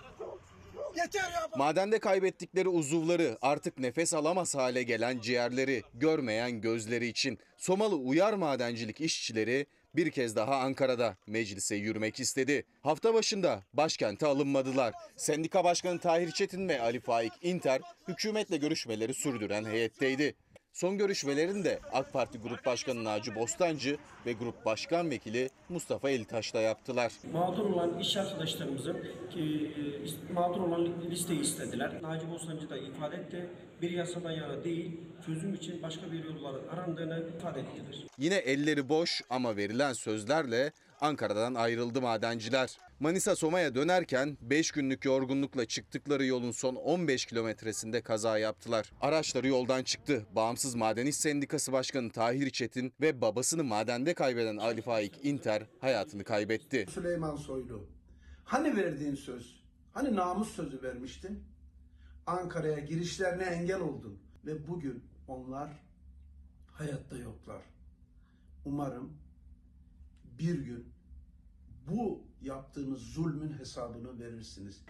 Yeter ya. Madende kaybettikleri uzuvları, artık nefes alamaz hale gelen ciğerleri, görmeyen gözleri için Somalı uyar madencilik işçileri bir kez daha Ankara'da meclise yürümek istedi. Hafta başında başkente alınmadılar. Sendika Başkanı Tahir Çetin ve Ali Faik İnter hükümetle görüşmeleri sürdüren heyetteydi. Son görüşmelerini AK Parti Grup Başkanı Naci Bostancı ve Grup Başkan Vekili Mustafa Elitaş'la yaptılar. Mağdur olan iş arkadaşlarımızın ki, e, mağdur olan listeyi istediler. Naci Bostancı da ifade etti. Bir yasadan yana değil, çözüm için başka bir yolların arandığını ifade ettiler. Yine elleri boş ama verilen sözlerle Ankara'dan ayrıldı madenciler. Manisa Soma'ya dönerken 5 günlük yorgunlukla çıktıkları yolun son 15 kilometresinde kaza yaptılar. Araçları yoldan çıktı. Bağımsız Maden İş Sendikası Başkanı Tahir Çetin ve babasını madende kaybeden Ali Faik İnter hayatını kaybetti. Süleyman Soylu. Hani verdiğin söz? Hani namus sözü vermiştin? Ankara'ya girişlerine engel oldun. Ve bugün onlar hayatta yoklar. Umarım bir gün bu yaptığınız zulmün hesabını verirsiniz.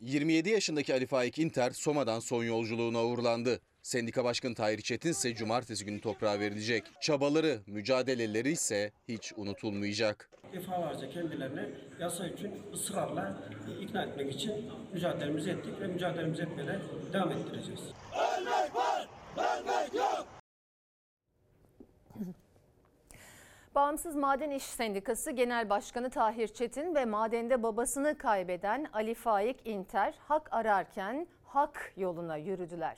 27 yaşındaki Ali Faik İnter Soma'dan son yolculuğuna uğurlandı. Sendika Başkanı Tahir Çetin ise cumartesi günü toprağa verilecek. Çabaları, mücadeleleri ise hiç unutulmayacak. Defalarca kendilerine yasa için ısrarla ikna etmek için mücadelemizi ettik ve mücadelemizi etmeye devam ettireceğiz. Ölmek var, ölmek yok. Bağımsız Maden İş Sendikası Genel Başkanı Tahir Çetin ve madende babasını kaybeden Ali Faik İnter hak ararken hak yoluna yürüdüler.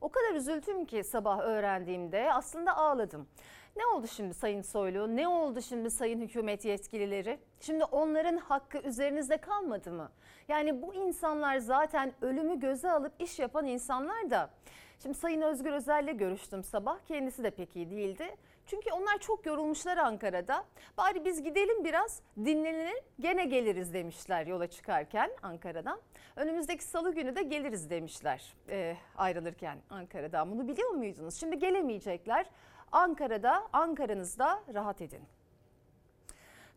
O kadar üzüldüm ki sabah öğrendiğimde aslında ağladım. Ne oldu şimdi Sayın Soylu? Ne oldu şimdi Sayın Hükümet yetkilileri? Şimdi onların hakkı üzerinizde kalmadı mı? Yani bu insanlar zaten ölümü göze alıp iş yapan insanlar da. Şimdi Sayın Özgür Özel'le görüştüm sabah. Kendisi de pek iyi değildi. Çünkü onlar çok yorulmuşlar Ankara'da. Bari biz gidelim biraz dinlenelim gene geliriz demişler yola çıkarken Ankara'dan. Önümüzdeki salı günü de geliriz demişler e, ayrılırken Ankara'dan. Bunu biliyor muydunuz? Şimdi gelemeyecekler. Ankara'da, Ankara'nızda rahat edin.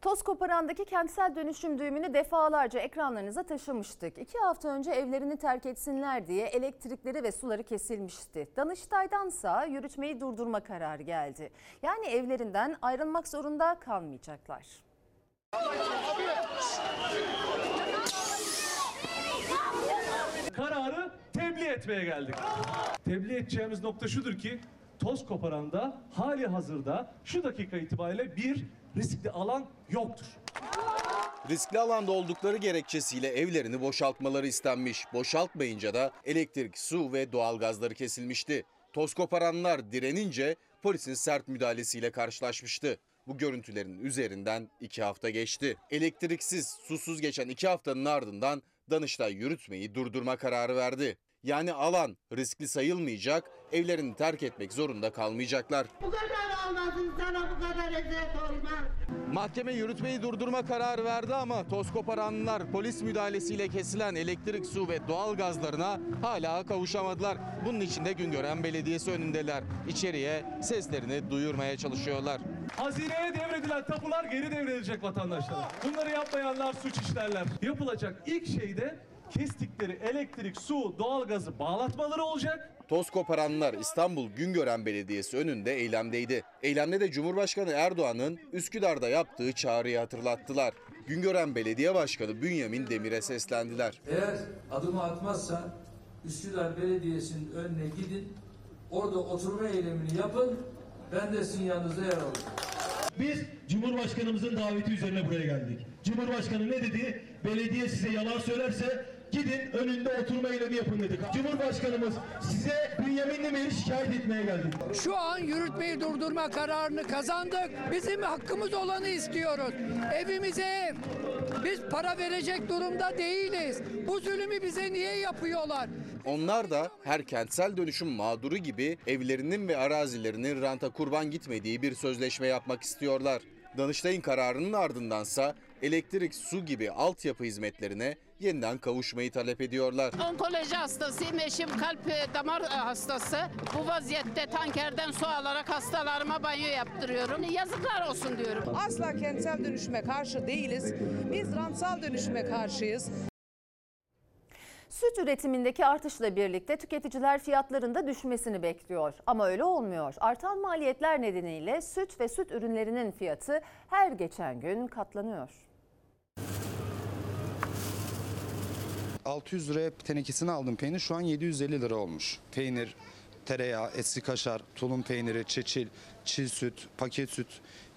Toz koparandaki kentsel dönüşüm düğümünü defalarca ekranlarınıza taşımıştık. İki hafta önce evlerini terk etsinler diye elektrikleri ve suları kesilmişti. Danıştay'dansa yürütmeyi durdurma kararı geldi. Yani evlerinden ayrılmak zorunda kalmayacaklar. kararı tebliğ etmeye geldik. Tebliğ edeceğimiz nokta şudur ki toz koparanda hali hazırda şu dakika itibariyle bir riskli alan yoktur. Riskli alanda oldukları gerekçesiyle evlerini boşaltmaları istenmiş. Boşaltmayınca da elektrik, su ve doğalgazları kesilmişti. Toz koparanlar direnince polisin sert müdahalesiyle karşılaşmıştı. Bu görüntülerin üzerinden iki hafta geçti. Elektriksiz, susuz geçen iki haftanın ardından Danıştay yürütmeyi durdurma kararı verdi. Yani alan riskli sayılmayacak, evlerini terk etmek zorunda kalmayacaklar. Bu kadar olmasın sana bu kadar eziyet olmaz. Mahkeme yürütmeyi durdurma kararı verdi ama toz koparanlar polis müdahalesiyle kesilen elektrik, su ve doğal gazlarına hala kavuşamadılar. Bunun için de Güngören Belediyesi önündeler. İçeriye seslerini duyurmaya çalışıyorlar. Hazineye devredilen tapular geri devredilecek vatandaşlara. Bunları yapmayanlar suç işlerler. Yapılacak ilk şey de kestikleri elektrik, su, doğalgazı bağlatmaları olacak. Toz koparanlar İstanbul Güngören Belediyesi önünde eylemdeydi. Eylemde de Cumhurbaşkanı Erdoğan'ın Üsküdar'da yaptığı çağrıyı hatırlattılar. Güngören Belediye Başkanı Bünyamin Demir'e seslendiler. Eğer adımı atmazsa Üsküdar Belediyesi'nin önüne gidin. Orada oturma eylemini yapın. Ben de sizin yanınızda yer alırım. Biz Cumhurbaşkanımızın daveti üzerine buraya geldik. Cumhurbaşkanı ne dedi? Belediye size yalan söylerse gidin önünde oturma eylemi yapın dedik. Cumhurbaşkanımız size Bünyamin Demir'i şikayet etmeye geldik. Şu an yürütmeyi durdurma kararını kazandık. Bizim hakkımız olanı istiyoruz. Evimize ev. Biz para verecek durumda değiliz. Bu zulümü bize niye yapıyorlar? Onlar da her kentsel dönüşüm mağduru gibi evlerinin ve arazilerinin ranta kurban gitmediği bir sözleşme yapmak istiyorlar. Danıştay'ın kararının ardındansa elektrik, su gibi altyapı hizmetlerine yeniden kavuşmayı talep ediyorlar. Onkoloji hastasıyım. Eşim kalp e, damar e, hastası. Bu vaziyette tankerden su alarak hastalarıma banyo yaptırıyorum. Yazıklar olsun diyorum. Asla kentsel dönüşüme karşı değiliz. Biz rantsal dönüşüme karşıyız. Süt üretimindeki artışla birlikte tüketiciler fiyatlarında düşmesini bekliyor. Ama öyle olmuyor. Artan maliyetler nedeniyle süt ve süt ürünlerinin fiyatı her geçen gün katlanıyor. 600 liraya tenekesini aldım peynir şu an 750 lira olmuş. Peynir, tereyağı, eski kaşar, tulum peyniri, çeçil, çiğ süt, paket süt.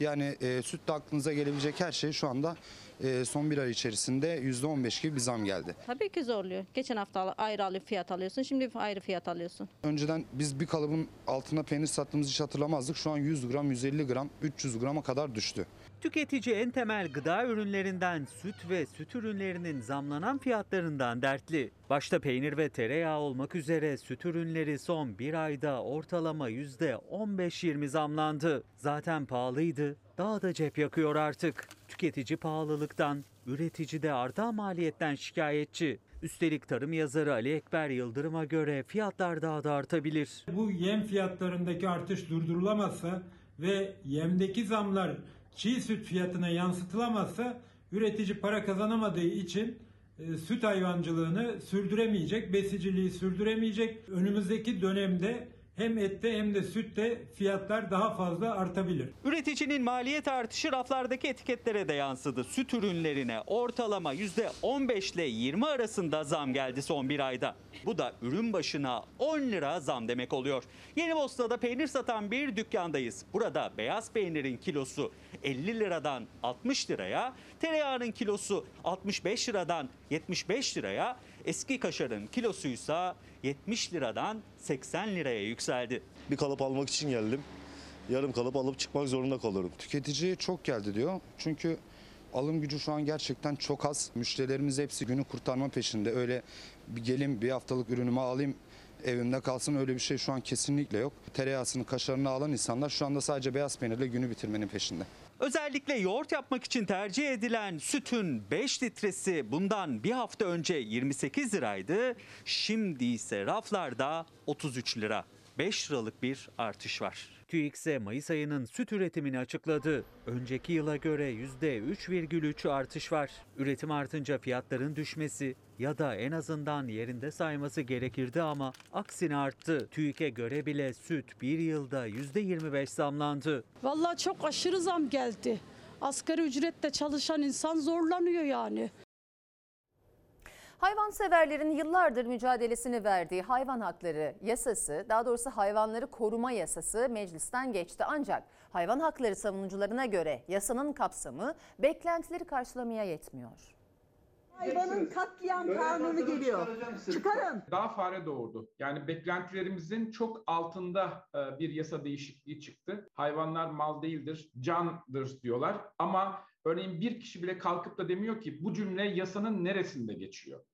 Yani e, sütle aklınıza gelebilecek her şey şu anda e, son bir ay içerisinde %15 gibi bir zam geldi. Tabii ki zorluyor. Geçen hafta ayrı ayrı fiyat alıyorsun, şimdi ayrı fiyat alıyorsun. Önceden biz bir kalıbın altına peynir sattığımızı hiç hatırlamazdık. Şu an 100 gram, 150 gram, 300 grama kadar düştü. Tüketici en temel gıda ürünlerinden süt ve süt ürünlerinin zamlanan fiyatlarından dertli. Başta peynir ve tereyağı olmak üzere süt ürünleri son bir ayda ortalama %15-20 zamlandı. Zaten pahalıydı, daha da cep yakıyor artık. Tüketici pahalılıktan, üretici de artan maliyetten şikayetçi. Üstelik tarım yazarı Ali Ekber Yıldırım'a göre fiyatlar daha da artabilir. Bu yem fiyatlarındaki artış durdurulamazsa ve yemdeki zamlar çiğ süt fiyatına yansıtılamazsa üretici para kazanamadığı için e, süt hayvancılığını sürdüremeyecek, besiciliği sürdüremeyecek. Önümüzdeki dönemde hem ette hem de sütte fiyatlar daha fazla artabilir. Üreticinin maliyet artışı raflardaki etiketlere de yansıdı. Süt ürünlerine ortalama %15 ile 20 arasında zam geldi son bir ayda. Bu da ürün başına 10 lira zam demek oluyor. Yeni Bosna'da peynir satan bir dükkandayız. Burada beyaz peynirin kilosu 50 liradan 60 liraya, tereyağının kilosu 65 liradan 75 liraya, eski kaşarın kilosuysa 70 liradan 80 liraya yükseldi. Bir kalıp almak için geldim. Yarım kalıp alıp çıkmak zorunda kalıyorum. Tüketici çok geldi diyor. Çünkü alım gücü şu an gerçekten çok az. Müşterilerimiz hepsi günü kurtarma peşinde. Öyle bir gelin bir haftalık ürünümü alayım evimde kalsın öyle bir şey şu an kesinlikle yok. Tereyağısını, kaşarını alan insanlar şu anda sadece beyaz peynirle günü bitirmenin peşinde. Özellikle yoğurt yapmak için tercih edilen sütün 5 litresi bundan bir hafta önce 28 liraydı. Şimdi ise raflarda 33 lira. 5 liralık bir artış var. TÜİK'se Mayıs ayının süt üretimini açıkladı. Önceki yıla göre %3,3 artış var. Üretim artınca fiyatların düşmesi ya da en azından yerinde sayması gerekirdi ama aksine arttı. TÜİK'e göre bile süt bir yılda %25 zamlandı. Vallahi çok aşırı zam geldi. Asgari ücretle çalışan insan zorlanıyor yani. Hayvanseverlerin yıllardır mücadelesini verdiği hayvan hakları yasası, daha doğrusu hayvanları koruma yasası meclisten geçti. Ancak hayvan hakları savunucularına göre yasanın kapsamı beklentileri karşılamaya yetmiyor. Hayvanın katliam kanunu geliyor. Çıkarın. Daha fare doğurdu. Yani beklentilerimizin çok altında e, bir yasa değişikliği çıktı. Hayvanlar mal değildir, candır diyorlar. Ama örneğin bir kişi bile kalkıp da demiyor ki bu cümle yasanın neresinde geçiyor?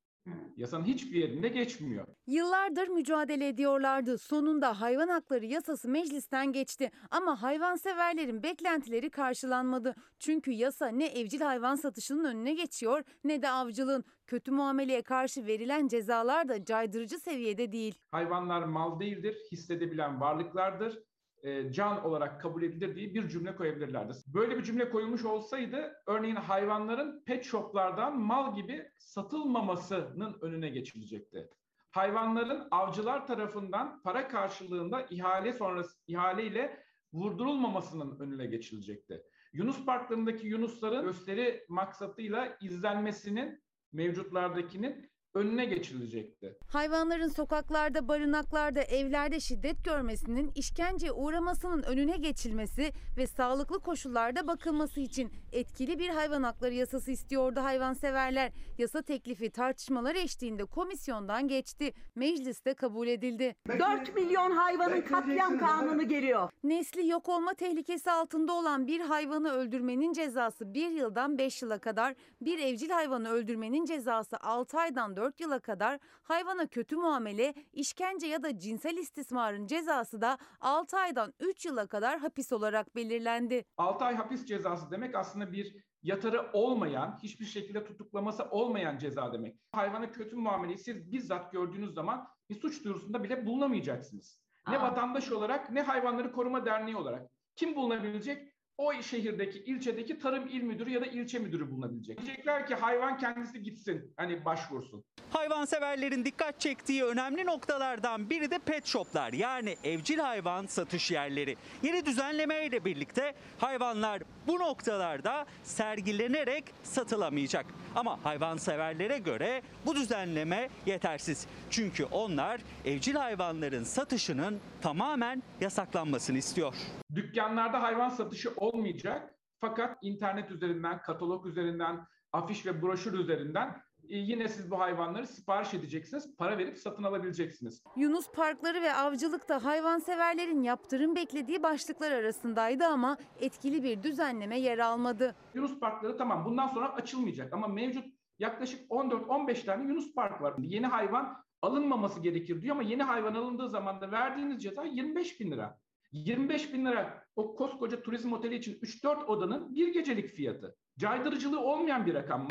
Yasanın hiçbir yerinde geçmiyor. Yıllardır mücadele ediyorlardı. Sonunda hayvan hakları yasası meclisten geçti. Ama hayvanseverlerin beklentileri karşılanmadı. Çünkü yasa ne evcil hayvan satışının önüne geçiyor ne de avcılığın. Kötü muameleye karşı verilen cezalar da caydırıcı seviyede değil. Hayvanlar mal değildir, hissedebilen varlıklardır e, can olarak kabul edilir diye bir cümle koyabilirlerdi. Böyle bir cümle koyulmuş olsaydı örneğin hayvanların pet shoplardan mal gibi satılmamasının önüne geçilecekti. Hayvanların avcılar tarafından para karşılığında ihale sonrası ihaleyle vurdurulmamasının önüne geçilecekti. Yunus parklarındaki yunusların gösteri maksatıyla izlenmesinin mevcutlardakinin önüne geçilecekti. Hayvanların sokaklarda, barınaklarda, evlerde şiddet görmesinin, işkenceye uğramasının önüne geçilmesi ve sağlıklı koşullarda bakılması için etkili bir hayvan hakları yasası istiyordu hayvanseverler. Yasa teklifi tartışmalar eşliğinde komisyondan geçti. Mecliste kabul edildi. 4 milyon hayvanın katliam kanunu geliyor. Nesli yok olma tehlikesi altında olan bir hayvanı öldürmenin cezası 1 yıldan 5 yıla kadar, bir evcil hayvanı öldürmenin cezası 6 aydan 4 yıla kadar, hayvana kötü muamele, işkence ya da cinsel istismarın cezası da 6 aydan 3 yıla kadar hapis olarak belirlendi. 6 ay hapis cezası demek aslında bir yatarı olmayan, hiçbir şekilde tutuklaması olmayan ceza demek. Hayvana kötü muameleyi siz bizzat gördüğünüz zaman bir suç duyurusunda bile bulunamayacaksınız. Ne Aa. vatandaş olarak ne hayvanları koruma derneği olarak. Kim bulunabilecek? O şehirdeki, ilçedeki tarım il müdürü ya da ilçe müdürü bulunabilecek. Diyecekler ki hayvan kendisi gitsin, hani başvursun. Hayvanseverlerin dikkat çektiği önemli noktalardan biri de pet shoplar yani evcil hayvan satış yerleri. Yeni düzenleme ile birlikte hayvanlar bu noktalarda sergilenerek satılamayacak. Ama hayvanseverlere göre bu düzenleme yetersiz. Çünkü onlar evcil hayvanların satışının tamamen yasaklanmasını istiyor. Dükkanlarda hayvan satışı olmayacak. Fakat internet üzerinden, katalog üzerinden, afiş ve broşür üzerinden yine siz bu hayvanları sipariş edeceksiniz. Para verip satın alabileceksiniz. Yunus parkları ve avcılıkta hayvanseverlerin yaptırım beklediği başlıklar arasındaydı ama etkili bir düzenleme yer almadı. Yunus parkları tamam bundan sonra açılmayacak ama mevcut yaklaşık 14-15 tane Yunus park var. Yeni hayvan alınmaması gerekir diyor ama yeni hayvan alındığı zaman da verdiğiniz ceza 25 bin lira. 25 bin lira o koskoca turizm oteli için 3-4 odanın bir gecelik fiyatı. Caydırıcılığı olmayan bir rakam.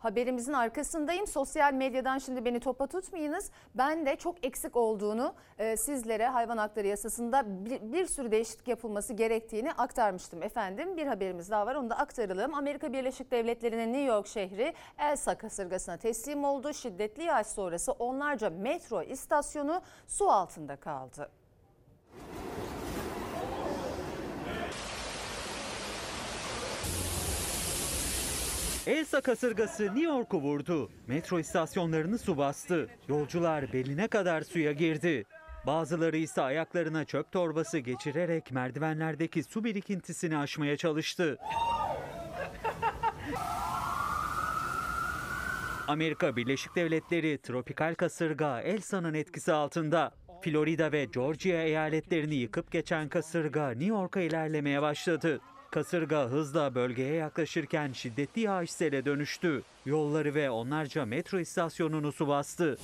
Haberimizin arkasındayım. Sosyal medyadan şimdi beni topa tutmayınız. Ben de çok eksik olduğunu e, sizlere hayvan hakları yasasında bir, bir sürü değişiklik yapılması gerektiğini aktarmıştım efendim. Bir haberimiz daha var onu da aktaralım. Amerika Birleşik Devletleri'nin New York şehri Elsa kasırgasına teslim oldu. Şiddetli yağış sonrası onlarca metro istasyonu su altında kaldı. Elsa kasırgası New York'u vurdu. Metro istasyonlarını su bastı. Yolcular beline kadar suya girdi. Bazıları ise ayaklarına çöp torbası geçirerek merdivenlerdeki su birikintisini aşmaya çalıştı. Amerika Birleşik Devletleri tropikal kasırga Elsa'nın etkisi altında. Florida ve Georgia eyaletlerini yıkıp geçen kasırga New York'a ilerlemeye başladı. Kasırga hızla bölgeye yaklaşırken şiddetli yağış sele dönüştü. Yolları ve onlarca metro istasyonunu su bastı.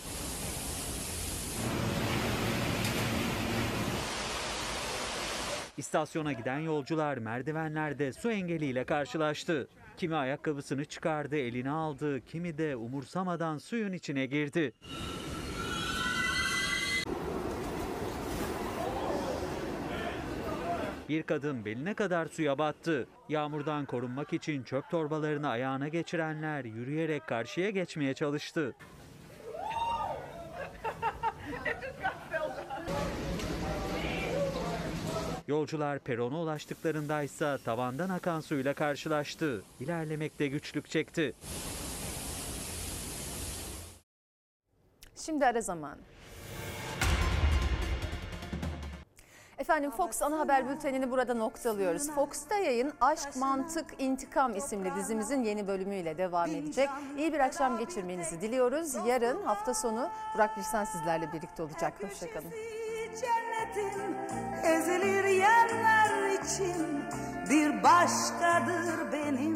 İstasyona giden yolcular merdivenlerde su engeliyle karşılaştı. Kimi ayakkabısını çıkardı, eline aldı, kimi de umursamadan suyun içine girdi. Bir kadın beline kadar suya battı. Yağmurdan korunmak için çöp torbalarını ayağına geçirenler yürüyerek karşıya geçmeye çalıştı. Yolcular perona ulaştıklarındaysa tavandan akan suyla karşılaştı. İlerlemekte güçlük çekti. Şimdi ara zamanı. Efendim Fox ana haber bültenini burada noktalıyoruz. Fox'ta yayın Aşk, Mantık, İntikam isimli dizimizin yeni bölümüyle devam edecek. İyi bir akşam geçirmenizi diliyoruz. Yarın hafta sonu Burak Birsen sizlerle birlikte olacak. Hoşçakalın. cennetin ezilir yerler için bir başkadır benim.